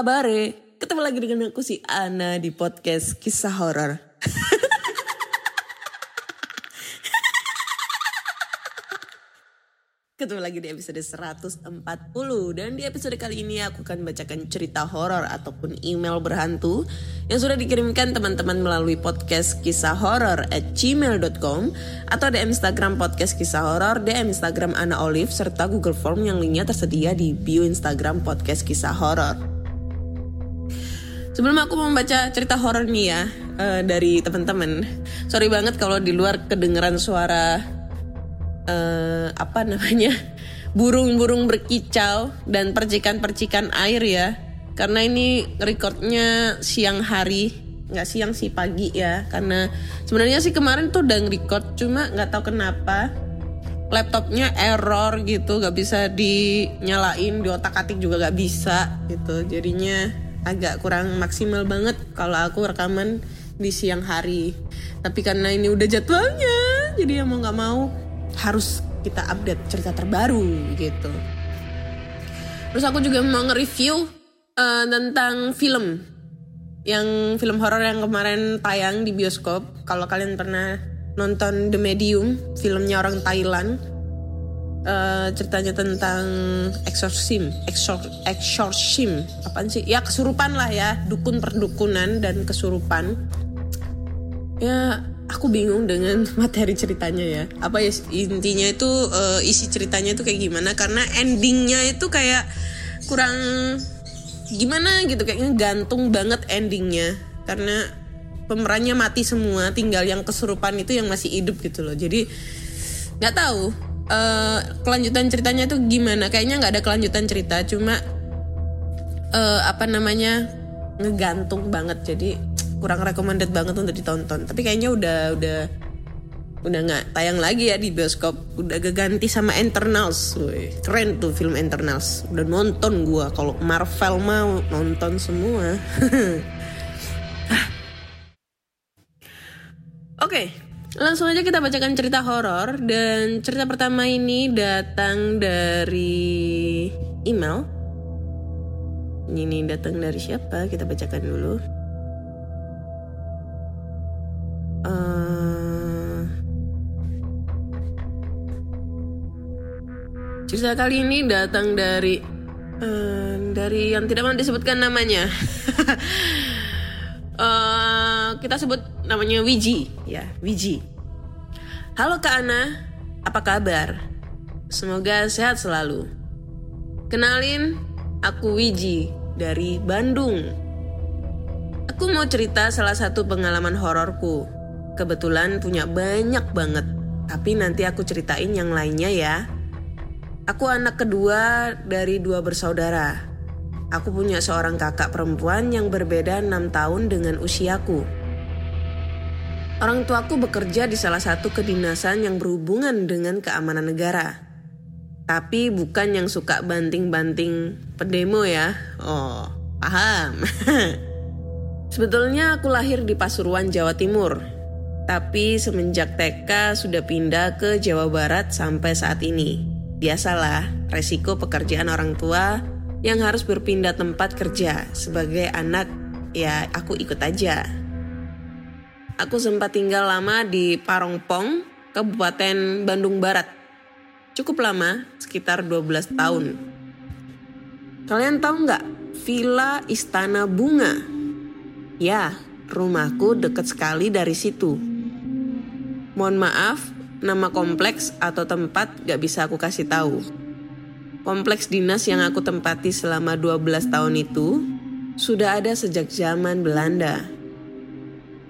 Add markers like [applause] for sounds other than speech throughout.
kabar Ketemu lagi dengan aku si Ana di podcast kisah horor. [laughs] Ketemu lagi di episode 140 dan di episode kali ini aku akan bacakan cerita horor ataupun email berhantu yang sudah dikirimkan teman-teman melalui podcast kisah horor at gmail.com atau DM Instagram podcast kisah horor, DM Instagram Ana Olive serta Google Form yang linknya tersedia di bio Instagram podcast kisah horor. Sebelum aku membaca cerita horor nih ya eh, dari teman-teman, sorry banget kalau di luar kedengeran suara eh, apa namanya [laughs] burung-burung berkicau dan percikan-percikan air ya, karena ini recordnya siang hari, nggak siang sih pagi ya, karena sebenarnya sih kemarin tuh udah record cuma nggak tahu kenapa laptopnya error gitu gak bisa dinyalain di otak atik juga gak bisa gitu. Jadinya agak kurang maksimal banget kalau aku rekaman di siang hari. Tapi karena ini udah jadwalnya jadi ya mau nggak mau harus kita update cerita terbaru gitu. Terus aku juga mau nge-review eh, tentang film. Yang film horor yang kemarin tayang di bioskop. Kalau kalian pernah nonton The Medium filmnya orang Thailand eh, ceritanya tentang exorcism exor exorcism. Apaan sih? Ya kesurupan lah ya. Dukun perdukunan dan kesurupan. Ya aku bingung dengan [laughs] materi ceritanya ya. Apa ya intinya itu eh, isi ceritanya itu kayak gimana? Karena endingnya itu kayak kurang gimana gitu? Kayaknya gantung banget endingnya. Karena pemerannya mati semua tinggal yang kesurupan itu yang masih hidup gitu loh. Jadi nggak tahu eh, kelanjutan ceritanya tuh gimana? Kayaknya nggak ada kelanjutan cerita cuma eh, apa namanya ngegantung banget. Jadi kurang recommended banget untuk ditonton. Tapi kayaknya udah udah udah nggak tayang lagi ya di bioskop. Udah keganti sama Eternals Woi, keren tuh film Eternals. Udah nonton gua. Kalau Marvel mau nonton semua. [laughs] Oke, langsung aja kita bacakan cerita horor dan cerita pertama ini datang dari email. Ini datang dari siapa? Kita bacakan dulu. Eh, cerita kali ini datang dari eh, dari yang tidak mau disebutkan namanya. [laughs] Eh, kita sebut namanya Wiji, ya Wiji. Halo Kak Ana, apa kabar? Semoga sehat selalu. Kenalin, aku Wiji dari Bandung. Aku mau cerita salah satu pengalaman hororku. Kebetulan punya banyak banget, tapi nanti aku ceritain yang lainnya ya. Aku anak kedua dari dua bersaudara. Aku punya seorang kakak perempuan yang berbeda 6 tahun dengan usiaku. Orang tuaku bekerja di salah satu kedinasan yang berhubungan dengan keamanan negara. Tapi bukan yang suka banting-banting pendemo ya. Oh, paham. [laughs] Sebetulnya aku lahir di Pasuruan, Jawa Timur. Tapi semenjak TK sudah pindah ke Jawa Barat sampai saat ini. Biasalah, resiko pekerjaan orang tua yang harus berpindah tempat kerja. Sebagai anak, ya aku ikut aja. Aku sempat tinggal lama di Parongpong, Kabupaten Bandung Barat. Cukup lama, sekitar 12 tahun. Kalian tahu nggak Villa Istana Bunga? Ya, rumahku dekat sekali dari situ. Mohon maaf, nama kompleks atau tempat gak bisa aku kasih tahu. Kompleks dinas yang aku tempati selama 12 tahun itu sudah ada sejak zaman Belanda.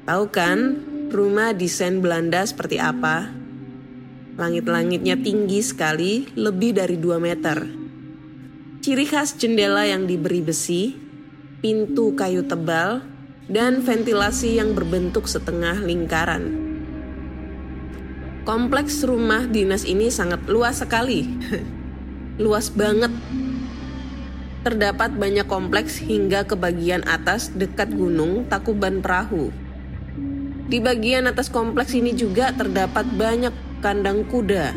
Tahu kan rumah desain Belanda seperti apa? Langit-langitnya tinggi sekali, lebih dari 2 meter. Ciri khas jendela yang diberi besi, pintu kayu tebal, dan ventilasi yang berbentuk setengah lingkaran. Kompleks rumah dinas ini sangat luas sekali. [laughs] luas banget. Terdapat banyak kompleks hingga ke bagian atas dekat gunung Takuban Perahu. Di bagian atas kompleks ini juga terdapat banyak kandang kuda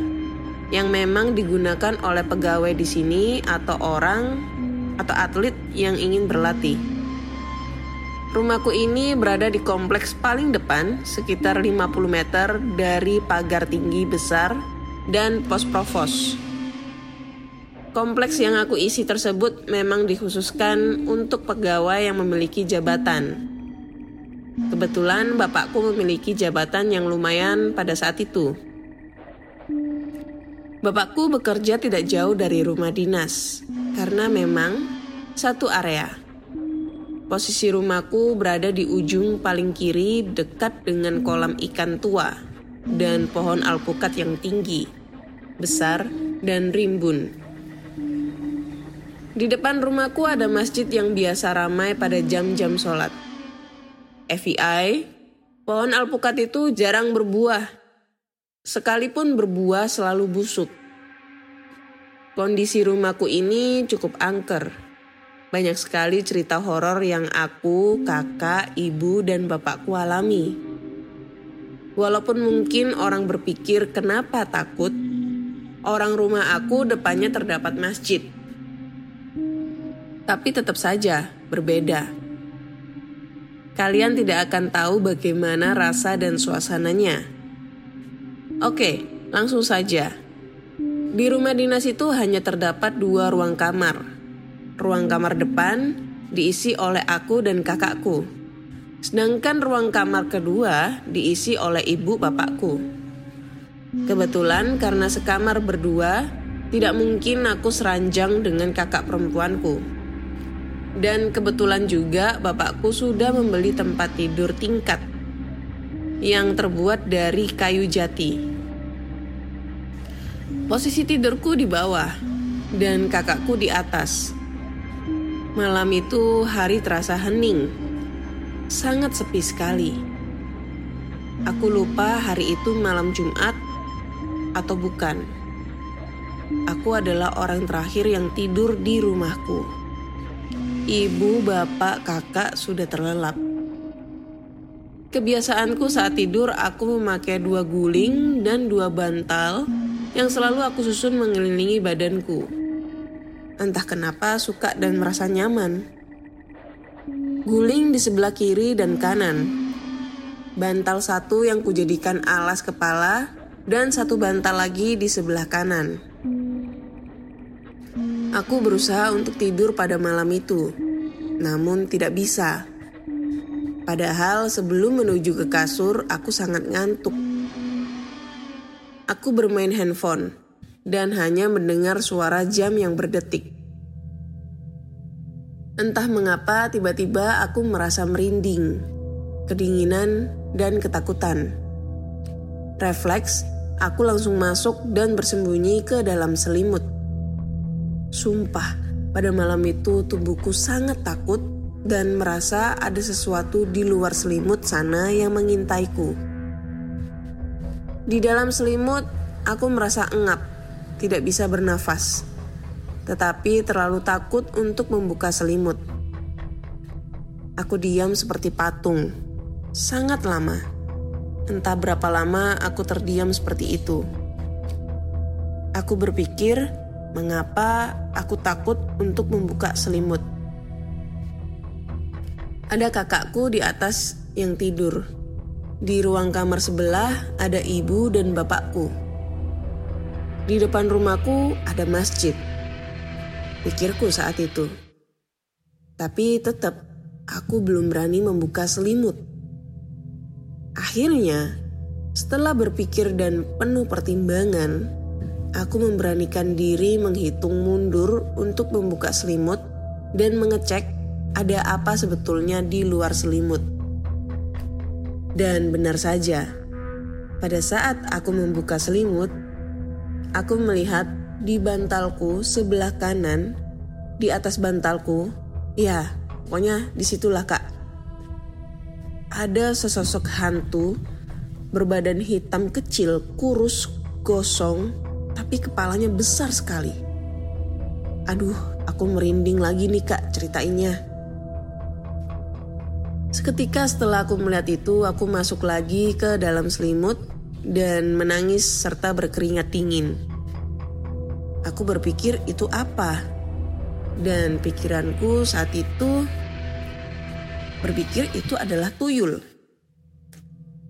yang memang digunakan oleh pegawai di sini atau orang atau atlet yang ingin berlatih. Rumahku ini berada di kompleks paling depan sekitar 50 meter dari pagar tinggi besar dan pos provos. Kompleks yang aku isi tersebut memang dikhususkan untuk pegawai yang memiliki jabatan. Kebetulan bapakku memiliki jabatan yang lumayan pada saat itu. Bapakku bekerja tidak jauh dari rumah dinas karena memang satu area. Posisi rumahku berada di ujung paling kiri dekat dengan kolam ikan tua dan pohon alpukat yang tinggi, besar, dan rimbun. Di depan rumahku ada masjid yang biasa ramai pada jam-jam sholat. FYI, pohon alpukat itu jarang berbuah. Sekalipun berbuah selalu busuk. Kondisi rumahku ini cukup angker. Banyak sekali cerita horor yang aku, kakak, ibu, dan bapakku alami. Walaupun mungkin orang berpikir kenapa takut, orang rumah aku depannya terdapat masjid tapi tetap saja berbeda. Kalian tidak akan tahu bagaimana rasa dan suasananya. Oke, langsung saja. Di rumah dinas itu hanya terdapat dua ruang kamar. Ruang kamar depan diisi oleh aku dan kakakku. Sedangkan ruang kamar kedua diisi oleh ibu bapakku. Kebetulan karena sekamar berdua, tidak mungkin aku seranjang dengan kakak perempuanku. Dan kebetulan juga bapakku sudah membeli tempat tidur tingkat yang terbuat dari kayu jati. Posisi tidurku di bawah dan kakakku di atas. Malam itu hari terasa hening, sangat sepi sekali. Aku lupa hari itu malam Jumat atau bukan. Aku adalah orang terakhir yang tidur di rumahku. Ibu, bapak, kakak sudah terlelap. Kebiasaanku saat tidur aku memakai dua guling dan dua bantal yang selalu aku susun mengelilingi badanku. Entah kenapa suka dan merasa nyaman. Guling di sebelah kiri dan kanan. Bantal satu yang kujadikan alas kepala dan satu bantal lagi di sebelah kanan. Aku berusaha untuk tidur pada malam itu, namun tidak bisa. Padahal sebelum menuju ke kasur, aku sangat ngantuk. Aku bermain handphone dan hanya mendengar suara jam yang berdetik. Entah mengapa tiba-tiba aku merasa merinding, kedinginan, dan ketakutan. Refleks, aku langsung masuk dan bersembunyi ke dalam selimut. Sumpah, pada malam itu tubuhku sangat takut dan merasa ada sesuatu di luar selimut sana yang mengintaiku. Di dalam selimut, aku merasa engap, tidak bisa bernafas, tetapi terlalu takut untuk membuka selimut. Aku diam seperti patung, sangat lama. Entah berapa lama aku terdiam seperti itu. Aku berpikir, mengapa aku takut untuk membuka selimut. Ada kakakku di atas yang tidur. Di ruang kamar sebelah ada ibu dan bapakku. Di depan rumahku ada masjid. Pikirku saat itu. Tapi tetap aku belum berani membuka selimut. Akhirnya, setelah berpikir dan penuh pertimbangan, aku memberanikan diri menghitung mundur untuk membuka selimut dan mengecek ada apa sebetulnya di luar selimut. Dan benar saja, pada saat aku membuka selimut, aku melihat di bantalku sebelah kanan, di atas bantalku, ya pokoknya di situlah kak. Ada sesosok hantu berbadan hitam kecil, kurus, gosong, tapi kepalanya besar sekali. Aduh, aku merinding lagi nih kak ceritainnya. Seketika setelah aku melihat itu, aku masuk lagi ke dalam selimut dan menangis serta berkeringat dingin. Aku berpikir itu apa? Dan pikiranku saat itu berpikir itu adalah tuyul.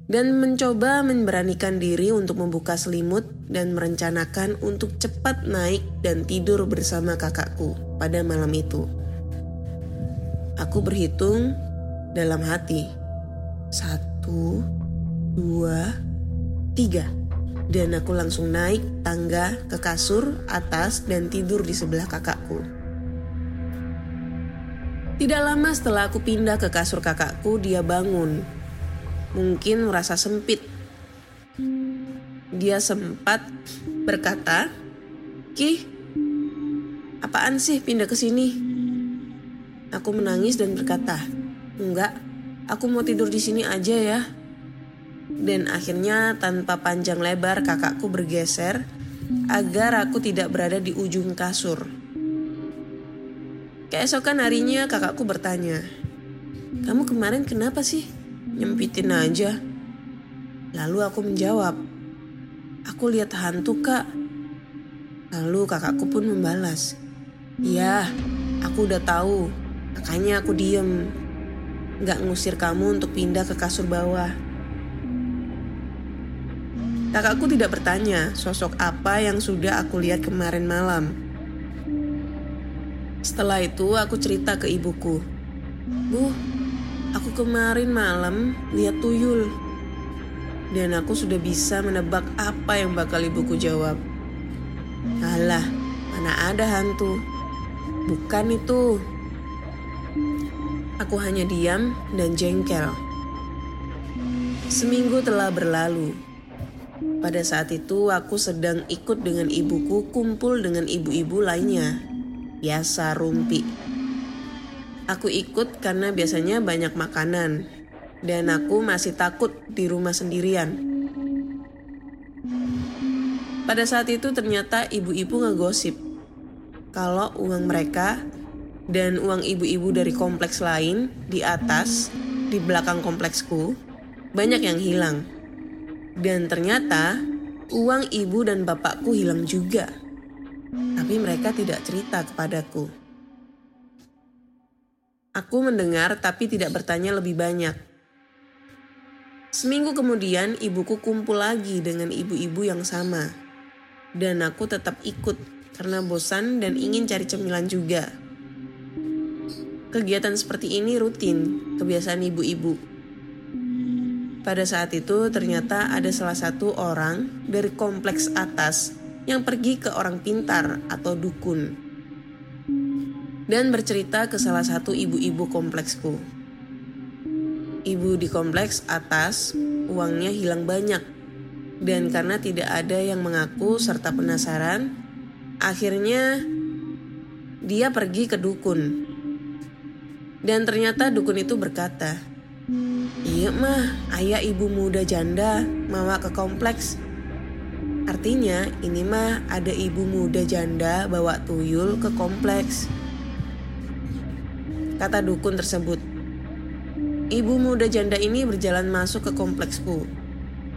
Dan mencoba memberanikan diri untuk membuka selimut dan merencanakan untuk cepat naik dan tidur bersama kakakku pada malam itu. Aku berhitung dalam hati. Satu, dua, tiga. Dan aku langsung naik tangga ke kasur atas dan tidur di sebelah kakakku. Tidak lama setelah aku pindah ke kasur kakakku, dia bangun. Mungkin merasa sempit. Dia sempat berkata, "Ki, apaan sih pindah ke sini?" Aku menangis dan berkata, Enggak, aku mau tidur di sini aja ya. Dan akhirnya tanpa panjang lebar kakakku bergeser agar aku tidak berada di ujung kasur. Keesokan harinya kakakku bertanya, Kamu kemarin kenapa sih? Nyempitin aja. Lalu aku menjawab, Aku lihat hantu kak. Lalu kakakku pun membalas, Iya, aku udah tahu. Makanya aku diem gak ngusir kamu untuk pindah ke kasur bawah. Kakakku tidak bertanya sosok apa yang sudah aku lihat kemarin malam. Setelah itu aku cerita ke ibuku. Bu, kemarin malam lihat tuyul. Dan aku sudah bisa menebak apa yang bakal ibuku jawab. Alah, mana ada hantu. Bukan itu, Aku hanya diam dan jengkel. Seminggu telah berlalu. Pada saat itu aku sedang ikut dengan ibuku kumpul dengan ibu-ibu lainnya. Biasa rumpi. Aku ikut karena biasanya banyak makanan. Dan aku masih takut di rumah sendirian. Pada saat itu ternyata ibu-ibu ngegosip kalau uang mereka dan uang ibu-ibu dari kompleks lain di atas, di belakang kompleksku, banyak yang hilang. Dan ternyata uang ibu dan bapakku hilang juga. Tapi mereka tidak cerita kepadaku. Aku mendengar tapi tidak bertanya lebih banyak. Seminggu kemudian ibuku kumpul lagi dengan ibu-ibu yang sama. Dan aku tetap ikut karena bosan dan ingin cari cemilan juga. Kegiatan seperti ini rutin, kebiasaan ibu-ibu. Pada saat itu ternyata ada salah satu orang dari kompleks atas yang pergi ke orang pintar atau dukun dan bercerita ke salah satu ibu-ibu kompleksku. Ibu di kompleks atas uangnya hilang banyak dan karena tidak ada yang mengaku serta penasaran, akhirnya dia pergi ke dukun dan ternyata dukun itu berkata, Iya mah, ayah ibu muda janda mawa ke kompleks. Artinya ini mah ada ibu muda janda bawa tuyul ke kompleks. Kata dukun tersebut. Ibu muda janda ini berjalan masuk ke kompleksku.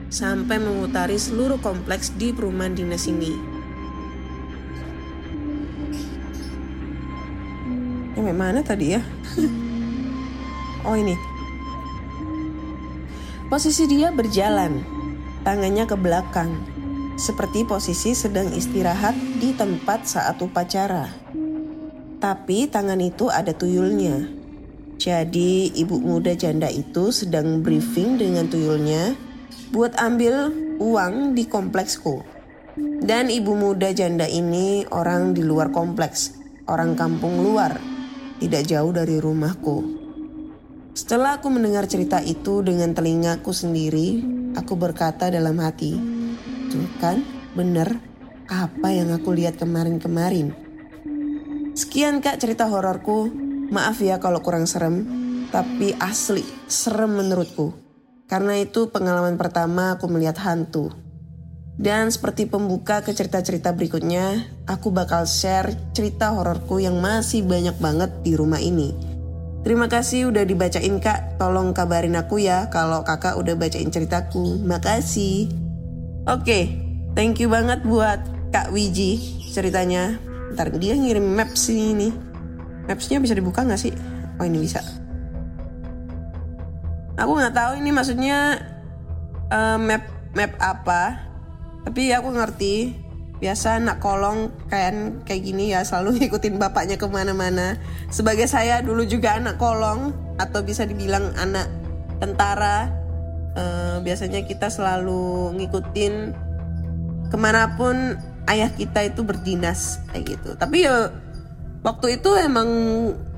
Sampai memutari seluruh kompleks di perumahan dinas ini. Yang mana tadi ya? [laughs] Oh ini. Posisi dia berjalan, tangannya ke belakang, seperti posisi sedang istirahat di tempat saat upacara. Tapi tangan itu ada tuyulnya. Jadi ibu muda janda itu sedang briefing dengan tuyulnya buat ambil uang di kompleksku. Dan ibu muda janda ini orang di luar kompleks, orang kampung luar, tidak jauh dari rumahku. Setelah aku mendengar cerita itu dengan telingaku sendiri, aku berkata dalam hati, Tuh kan, bener apa yang aku lihat kemarin-kemarin. Sekian kak cerita hororku. Maaf ya kalau kurang serem, tapi asli serem menurutku. Karena itu pengalaman pertama aku melihat hantu. Dan seperti pembuka ke cerita-cerita berikutnya, aku bakal share cerita hororku yang masih banyak banget di rumah ini. Terima kasih udah dibacain kak, tolong kabarin aku ya kalau kakak udah bacain ceritaku. Makasih. Oke, thank you banget buat Kak Wiji ceritanya. Ntar dia ngirim map sih ini. Mapsnya bisa dibuka nggak sih? Oh ini bisa. Aku nggak tahu ini maksudnya uh, map map apa. Tapi aku ngerti. Biasa anak kolong kayak kayak gini ya selalu [laughs] ngikutin bapaknya ke mana-mana. Sebagai saya dulu juga anak kolong atau bisa dibilang anak tentara. Uh, biasanya kita selalu ngikutin ke mana pun ayah kita itu berdinas kayak gitu. Tapi ya waktu itu emang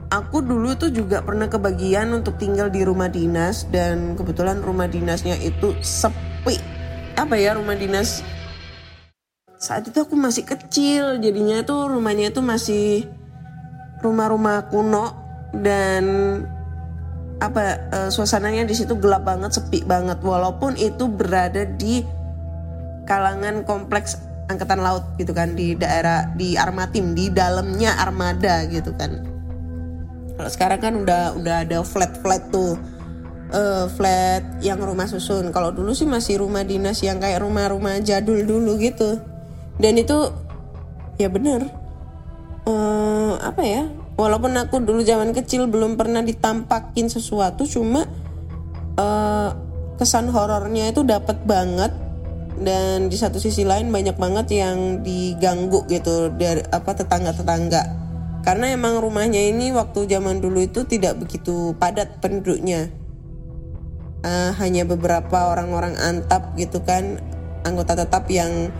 aku dulu tuh juga pernah kebagian untuk tinggal di rumah dinas dan kebetulan rumah dinasnya itu sepi. Apa ya rumah dinas? Saat itu aku masih kecil, jadinya tuh rumahnya itu masih rumah-rumah kuno dan apa uh, suasananya di situ gelap banget, sepi banget walaupun itu berada di kalangan kompleks angkatan laut gitu kan di daerah di Armatim di dalamnya armada gitu kan. Kalau sekarang kan udah udah ada flat-flat tuh. Uh, flat yang rumah susun. Kalau dulu sih masih rumah dinas yang kayak rumah-rumah jadul dulu gitu. Dan itu ya bener. Uh, apa ya? Walaupun aku dulu zaman kecil belum pernah ditampakin sesuatu, cuma uh, kesan horornya itu dapat banget dan di satu sisi lain banyak banget yang diganggu gitu dari apa tetangga-tetangga. Karena emang rumahnya ini waktu zaman dulu itu tidak begitu padat penduduknya. Uh, hanya beberapa orang-orang antap gitu kan anggota tetap yang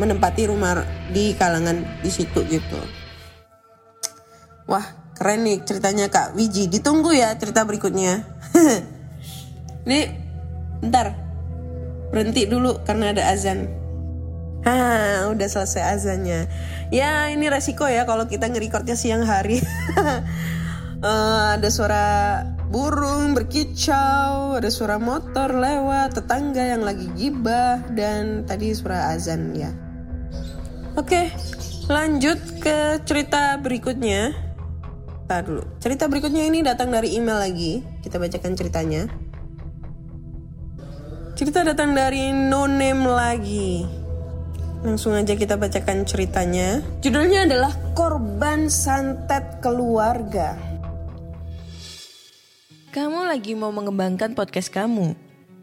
menempati rumah di kalangan di situ gitu. Wah keren nih ceritanya kak Wiji. Ditunggu ya cerita berikutnya. [laughs] Nih ntar berhenti dulu karena ada azan. Ah, udah selesai azannya. Ya, ini resiko ya kalau kita ngerekornya siang hari. uh, [laughs] ada suara burung berkicau, ada suara motor lewat, tetangga yang lagi gibah, dan tadi suara azan ya. Oke, lanjut ke cerita berikutnya. Tadi dulu. Cerita berikutnya ini datang dari email lagi. Kita bacakan ceritanya. Cerita datang dari No Name lagi. Langsung aja kita bacakan ceritanya. Judulnya adalah Korban Santet Keluarga. Kamu lagi mau mengembangkan podcast kamu,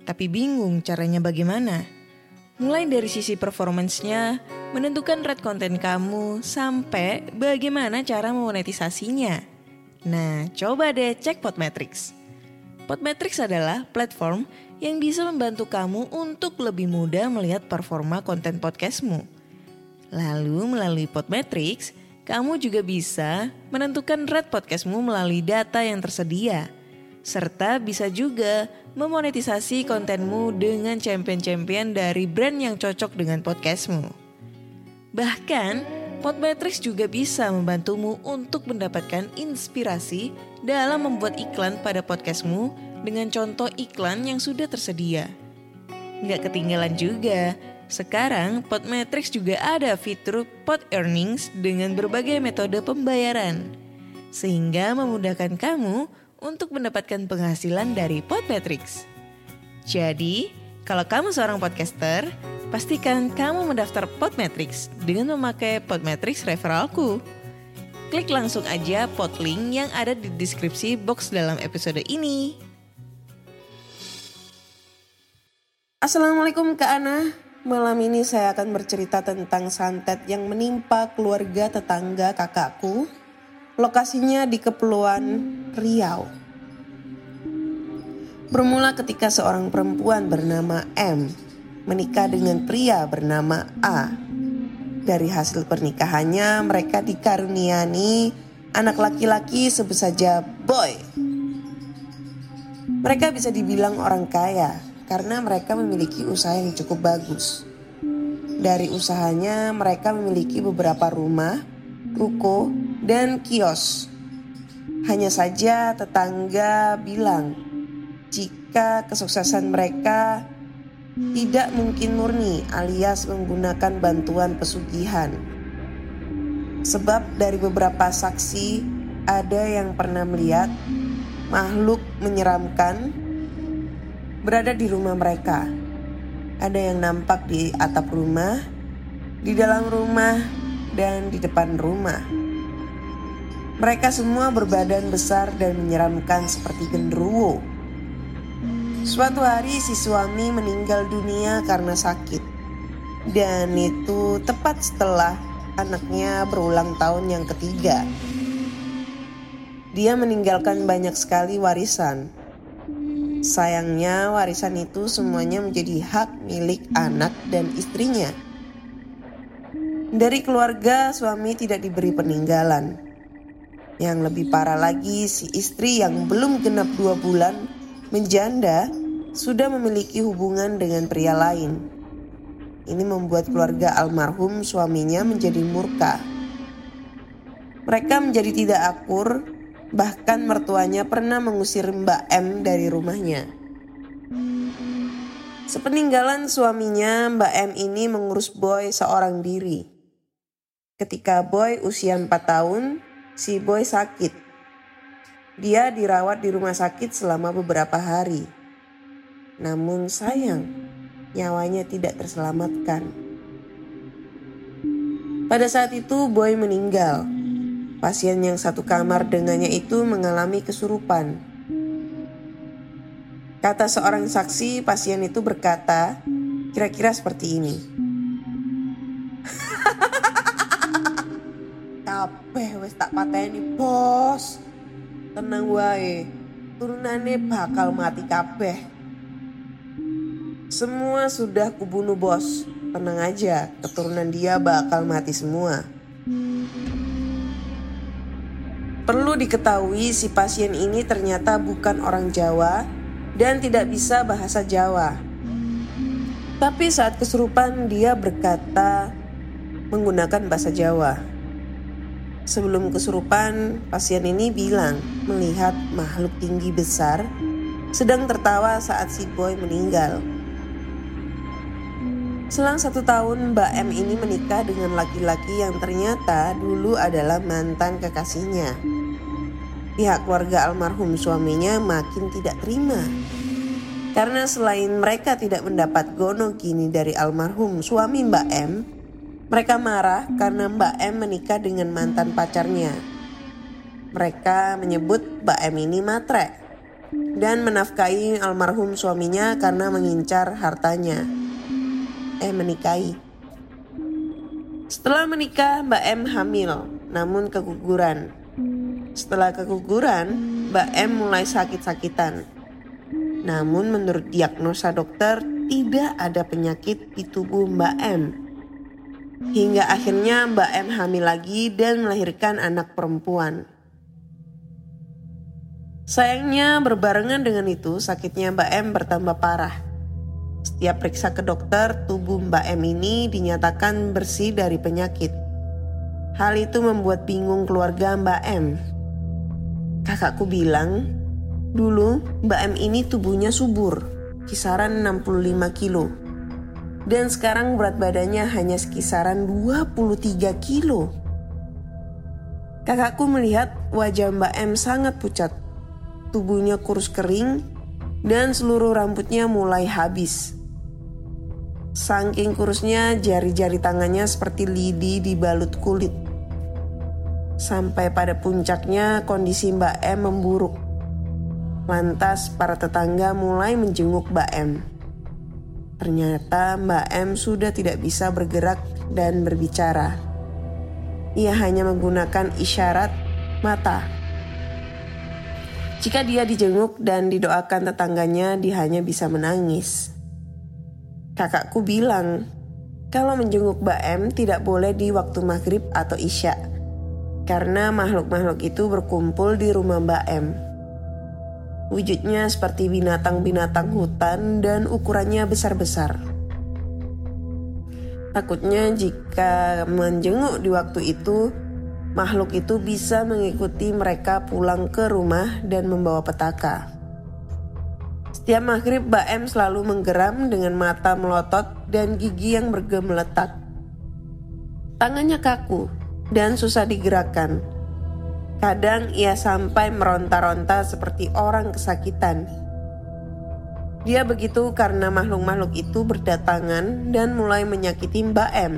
tapi bingung caranya bagaimana? Mulai dari sisi performance-nya, menentukan red konten kamu, sampai bagaimana cara memonetisasinya. Nah, coba deh cek Podmetrics. Podmetrics adalah platform yang bisa membantu kamu untuk lebih mudah melihat performa konten podcastmu. Lalu melalui Podmetrics, kamu juga bisa menentukan rate podcastmu melalui data yang tersedia. Serta bisa juga memonetisasi kontenmu dengan champion-champion dari brand yang cocok dengan podcastmu. Bahkan, Podmetrics juga bisa membantumu untuk mendapatkan inspirasi dalam membuat iklan pada podcastmu dengan contoh iklan yang sudah tersedia. Nggak ketinggalan juga, sekarang Podmetrics juga ada fitur Pod Earnings dengan berbagai metode pembayaran. Sehingga memudahkan kamu untuk mendapatkan penghasilan dari Podmetrics. Jadi, kalau kamu seorang podcaster, pastikan kamu mendaftar Podmetrics dengan memakai Podmetrics referralku. Klik langsung aja podlink yang ada di deskripsi box dalam episode ini. Assalamualaikum Kak Ana. Malam ini saya akan bercerita tentang santet yang menimpa keluarga tetangga kakakku. Lokasinya di Kepulauan Riau. Bermula ketika seorang perempuan bernama M menikah dengan pria bernama A. Dari hasil pernikahannya mereka dikaruniani anak laki-laki sebut saja Boy. Mereka bisa dibilang orang kaya karena mereka memiliki usaha yang cukup bagus. Dari usahanya mereka memiliki beberapa rumah, ruko, dan kios. Hanya saja tetangga bilang jika kesuksesan mereka tidak mungkin murni alias menggunakan bantuan pesugihan. Sebab dari beberapa saksi ada yang pernah melihat makhluk menyeramkan berada di rumah mereka. Ada yang nampak di atap rumah, di dalam rumah, dan di depan rumah. Mereka semua berbadan besar dan menyeramkan seperti genderuwo. Suatu hari si suami meninggal dunia karena sakit. Dan itu tepat setelah anaknya berulang tahun yang ketiga. Dia meninggalkan banyak sekali warisan. Sayangnya warisan itu semuanya menjadi hak milik anak dan istrinya. Dari keluarga suami tidak diberi peninggalan. Yang lebih parah lagi, si istri yang belum genap dua bulan menjanda sudah memiliki hubungan dengan pria lain. Ini membuat keluarga almarhum suaminya menjadi murka. Mereka menjadi tidak akur, bahkan mertuanya pernah mengusir Mbak M dari rumahnya. Sepeninggalan suaminya, Mbak M ini mengurus Boy seorang diri. Ketika Boy usia 4 tahun, si boy sakit. Dia dirawat di rumah sakit selama beberapa hari. Namun sayang, nyawanya tidak terselamatkan. Pada saat itu boy meninggal. Pasien yang satu kamar dengannya itu mengalami kesurupan. Kata seorang saksi, pasien itu berkata, kira-kira seperti ini. [laughs] kabeh wis tak pateni bos tenang wae turunannya bakal mati kabeh semua sudah kubunuh bos tenang aja keturunan dia bakal mati semua Perlu diketahui si pasien ini ternyata bukan orang Jawa dan tidak bisa bahasa Jawa. Tapi saat kesurupan dia berkata menggunakan bahasa Jawa. Sebelum kesurupan, pasien ini bilang melihat makhluk tinggi besar sedang tertawa saat si boy meninggal. Selang satu tahun, Mbak M ini menikah dengan laki-laki yang ternyata dulu adalah mantan kekasihnya. Pihak keluarga almarhum suaminya makin tidak terima. Karena selain mereka tidak mendapat gono gini dari almarhum suami Mbak M, mereka marah karena Mbak M menikah dengan mantan pacarnya. Mereka menyebut Mbak M ini matre dan menafkahi almarhum suaminya karena mengincar hartanya. Eh menikahi. Setelah menikah Mbak M hamil namun keguguran. Setelah keguguran Mbak M mulai sakit-sakitan. Namun menurut diagnosa dokter tidak ada penyakit di tubuh Mbak M. Hingga akhirnya Mbak M hamil lagi dan melahirkan anak perempuan. Sayangnya berbarengan dengan itu sakitnya Mbak M bertambah parah. Setiap periksa ke dokter, tubuh Mbak M ini dinyatakan bersih dari penyakit. Hal itu membuat bingung keluarga Mbak M. Kakakku bilang, dulu Mbak M ini tubuhnya subur, kisaran 65 kilo dan sekarang berat badannya hanya sekisaran 23 kilo. Kakakku melihat wajah Mbak M sangat pucat. Tubuhnya kurus kering dan seluruh rambutnya mulai habis. Saking kurusnya jari-jari tangannya seperti lidi dibalut kulit. Sampai pada puncaknya kondisi Mbak M memburuk. Lantas para tetangga mulai menjenguk Mbak M. Ternyata Mbak M sudah tidak bisa bergerak dan berbicara. Ia hanya menggunakan isyarat mata. Jika dia dijenguk dan didoakan tetangganya, dia hanya bisa menangis. Kakakku bilang, kalau menjenguk Mbak M tidak boleh di waktu maghrib atau isya, karena makhluk-makhluk itu berkumpul di rumah Mbak M. Wujudnya seperti binatang-binatang hutan dan ukurannya besar-besar. Takutnya jika menjenguk di waktu itu, makhluk itu bisa mengikuti mereka pulang ke rumah dan membawa petaka. Setiap maghrib Mbak M selalu menggeram dengan mata melotot dan gigi yang bergemeletak. Tangannya kaku dan susah digerakkan. Kadang ia sampai meronta-ronta seperti orang kesakitan. Dia begitu karena makhluk-makhluk itu berdatangan dan mulai menyakiti Mbak M.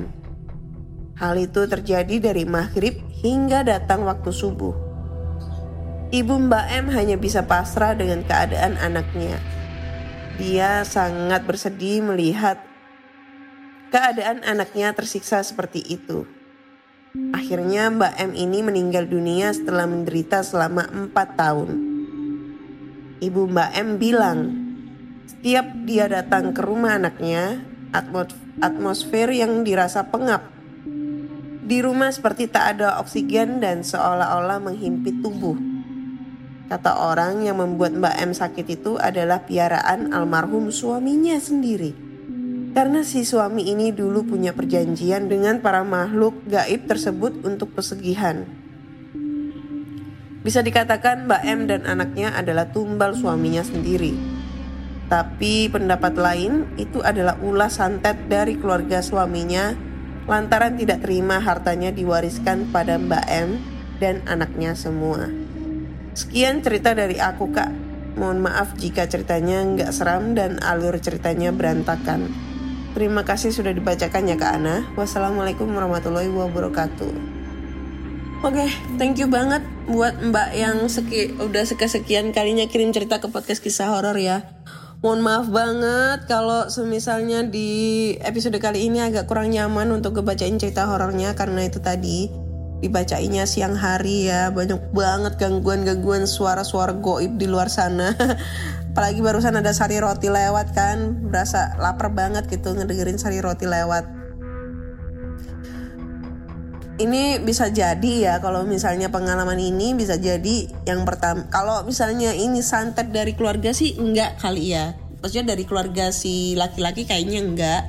Hal itu terjadi dari maghrib hingga datang waktu subuh. Ibu Mbak M hanya bisa pasrah dengan keadaan anaknya. Dia sangat bersedih melihat keadaan anaknya tersiksa seperti itu. Akhirnya Mbak M ini meninggal dunia setelah menderita selama empat tahun. Ibu Mbak M bilang, setiap dia datang ke rumah anaknya, atmosfer yang dirasa pengap. Di rumah seperti tak ada oksigen dan seolah-olah menghimpit tubuh. Kata orang yang membuat Mbak M sakit itu adalah piaraan almarhum suaminya sendiri. Karena si suami ini dulu punya perjanjian dengan para makhluk gaib tersebut untuk pesugihan. Bisa dikatakan Mbak M dan anaknya adalah tumbal suaminya sendiri. Tapi pendapat lain itu adalah ulah santet dari keluarga suaminya lantaran tidak terima hartanya diwariskan pada Mbak M dan anaknya semua. Sekian cerita dari aku kak. Mohon maaf jika ceritanya nggak seram dan alur ceritanya berantakan. Terima kasih sudah dibacakan ya Kak Ana. Wassalamualaikum warahmatullahi wabarakatuh. Oke, okay, thank you banget buat Mbak yang seki, udah sekian kalinya kirim cerita ke podcast kisah horor ya. Mohon maaf banget kalau semisalnya di episode kali ini agak kurang nyaman untuk ngebacain cerita horornya karena itu tadi dibacainya siang hari ya banyak banget gangguan-gangguan suara-suara goib di luar sana [laughs] apalagi barusan ada sari roti lewat kan berasa lapar banget gitu ngedengerin sari roti lewat. Ini bisa jadi ya kalau misalnya pengalaman ini bisa jadi yang pertama kalau misalnya ini santet dari keluarga sih enggak kali ya. Maksudnya dari keluarga si laki-laki kayaknya enggak.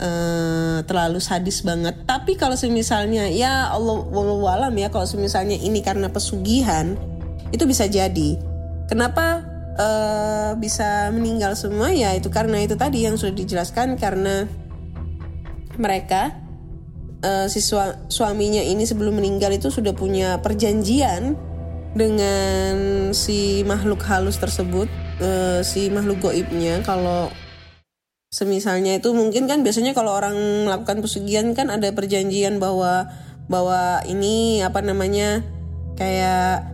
Uh, terlalu sadis banget. Tapi kalau misalnya ya Allah alam ya kalau misalnya ini karena pesugihan itu bisa jadi. Kenapa uh, bisa meninggal semua ya itu karena itu tadi yang sudah dijelaskan karena mereka uh, si suaminya ini sebelum meninggal itu sudah punya perjanjian dengan si makhluk halus tersebut, uh, si makhluk goibnya. Kalau semisalnya itu mungkin kan biasanya kalau orang melakukan pesugihan kan ada perjanjian bahwa bahwa ini apa namanya kayak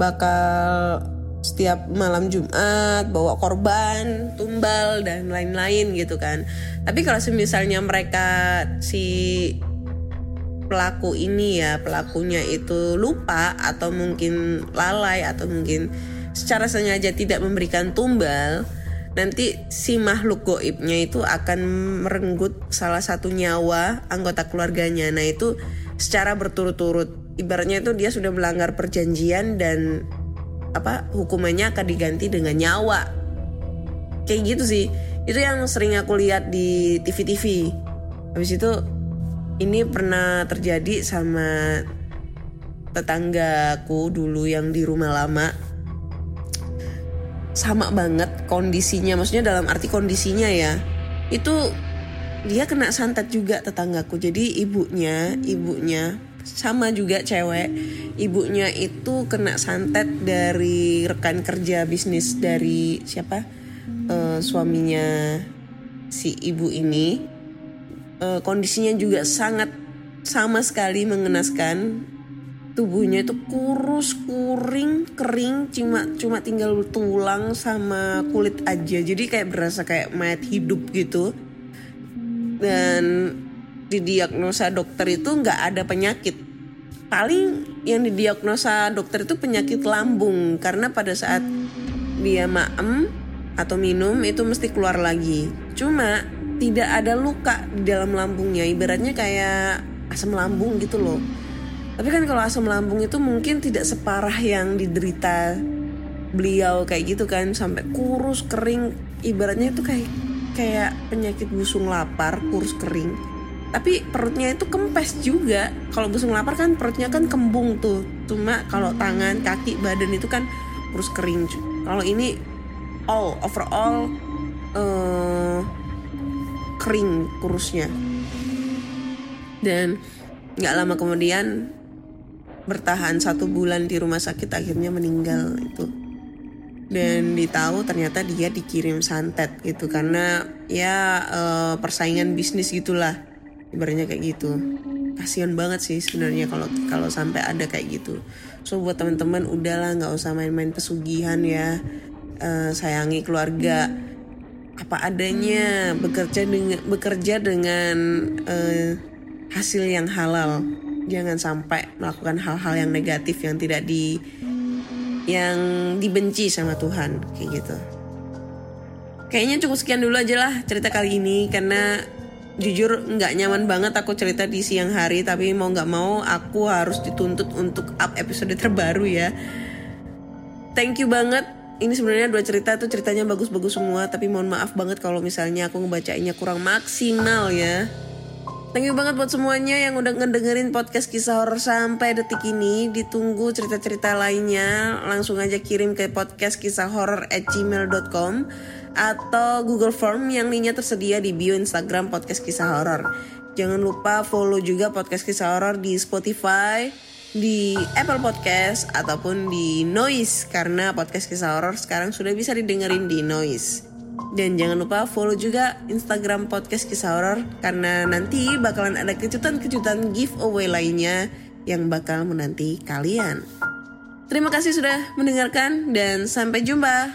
bakal setiap malam Jumat bawa korban, tumbal dan lain-lain gitu kan. Tapi kalau misalnya mereka si pelaku ini ya pelakunya itu lupa atau mungkin lalai atau mungkin secara sengaja tidak memberikan tumbal nanti si makhluk goibnya itu akan merenggut salah satu nyawa anggota keluarganya nah itu secara berturut-turut ibaratnya itu dia sudah melanggar perjanjian dan apa hukumannya akan diganti dengan nyawa. Kayak gitu sih. Itu yang sering aku lihat di TV-TV habis itu ini pernah terjadi sama tetanggaku dulu yang di rumah lama. Sama banget kondisinya. Maksudnya dalam arti kondisinya ya. Itu dia kena santet juga tetanggaku. Jadi ibunya ibunya sama juga cewek. Ibunya itu kena santet dari rekan kerja bisnis dari siapa? Uh, suaminya si ibu ini. Uh, kondisinya juga sangat sama sekali mengenaskan. Tubuhnya itu kurus kuring kering cuma cuma tinggal tulang sama kulit aja. Jadi kayak berasa kayak mayat hidup gitu. Dan didiagnosa dokter itu nggak ada penyakit paling yang didiagnosa dokter itu penyakit lambung karena pada saat dia maem atau minum itu mesti keluar lagi. Cuma tidak ada luka di dalam lambungnya, ibaratnya kayak asam lambung gitu loh. Tapi kan kalau asam lambung itu mungkin tidak separah yang diderita beliau kayak gitu kan sampai kurus kering ibaratnya itu kayak kayak penyakit busung lapar kurus kering tapi perutnya itu kempes juga. Kalau busung lapar kan perutnya kan kembung tuh. Cuma kalau tangan kaki badan itu kan kurus kering kalau ini all overall uh, kering kurusnya. Dan nggak lama kemudian bertahan satu bulan di rumah sakit akhirnya meninggal itu. Dan ditahu ternyata dia dikirim santet gitu. Karena ya uh, persaingan bisnis gitulah ibaratnya kayak gitu. Kasihan banget sih sebenarnya kalau kalau sampai ada kayak gitu. So buat teman-teman udahlah nggak usah main-main pesugihan ya. Uh, sayangi keluarga. Apa adanya bekerja dengan bekerja dengan uh, hasil yang halal. Jangan sampai melakukan hal-hal yang negatif yang tidak di yang dibenci sama Tuhan kayak gitu. Kayaknya cukup sekian dulu aja lah cerita kali ini karena jujur nggak nyaman banget aku cerita di siang hari tapi mau nggak mau aku harus dituntut untuk up episode terbaru ya thank you banget ini sebenarnya dua cerita tuh ceritanya bagus-bagus semua tapi mohon maaf banget kalau misalnya aku ngebacainnya kurang maksimal ya Thank you banget buat semuanya yang udah ngedengerin podcast kisah horor sampai detik ini. Ditunggu cerita-cerita lainnya. Langsung aja kirim ke podcast kisah horor at gmail.com atau Google Form yang linknya tersedia di bio Instagram podcast kisah horor. Jangan lupa follow juga podcast kisah horor di Spotify, di Apple Podcast ataupun di Noise karena podcast kisah horor sekarang sudah bisa didengerin di Noise. Dan jangan lupa follow juga Instagram podcast kisah horor karena nanti bakalan ada kejutan-kejutan giveaway lainnya yang bakal menanti kalian. Terima kasih sudah mendengarkan dan sampai jumpa.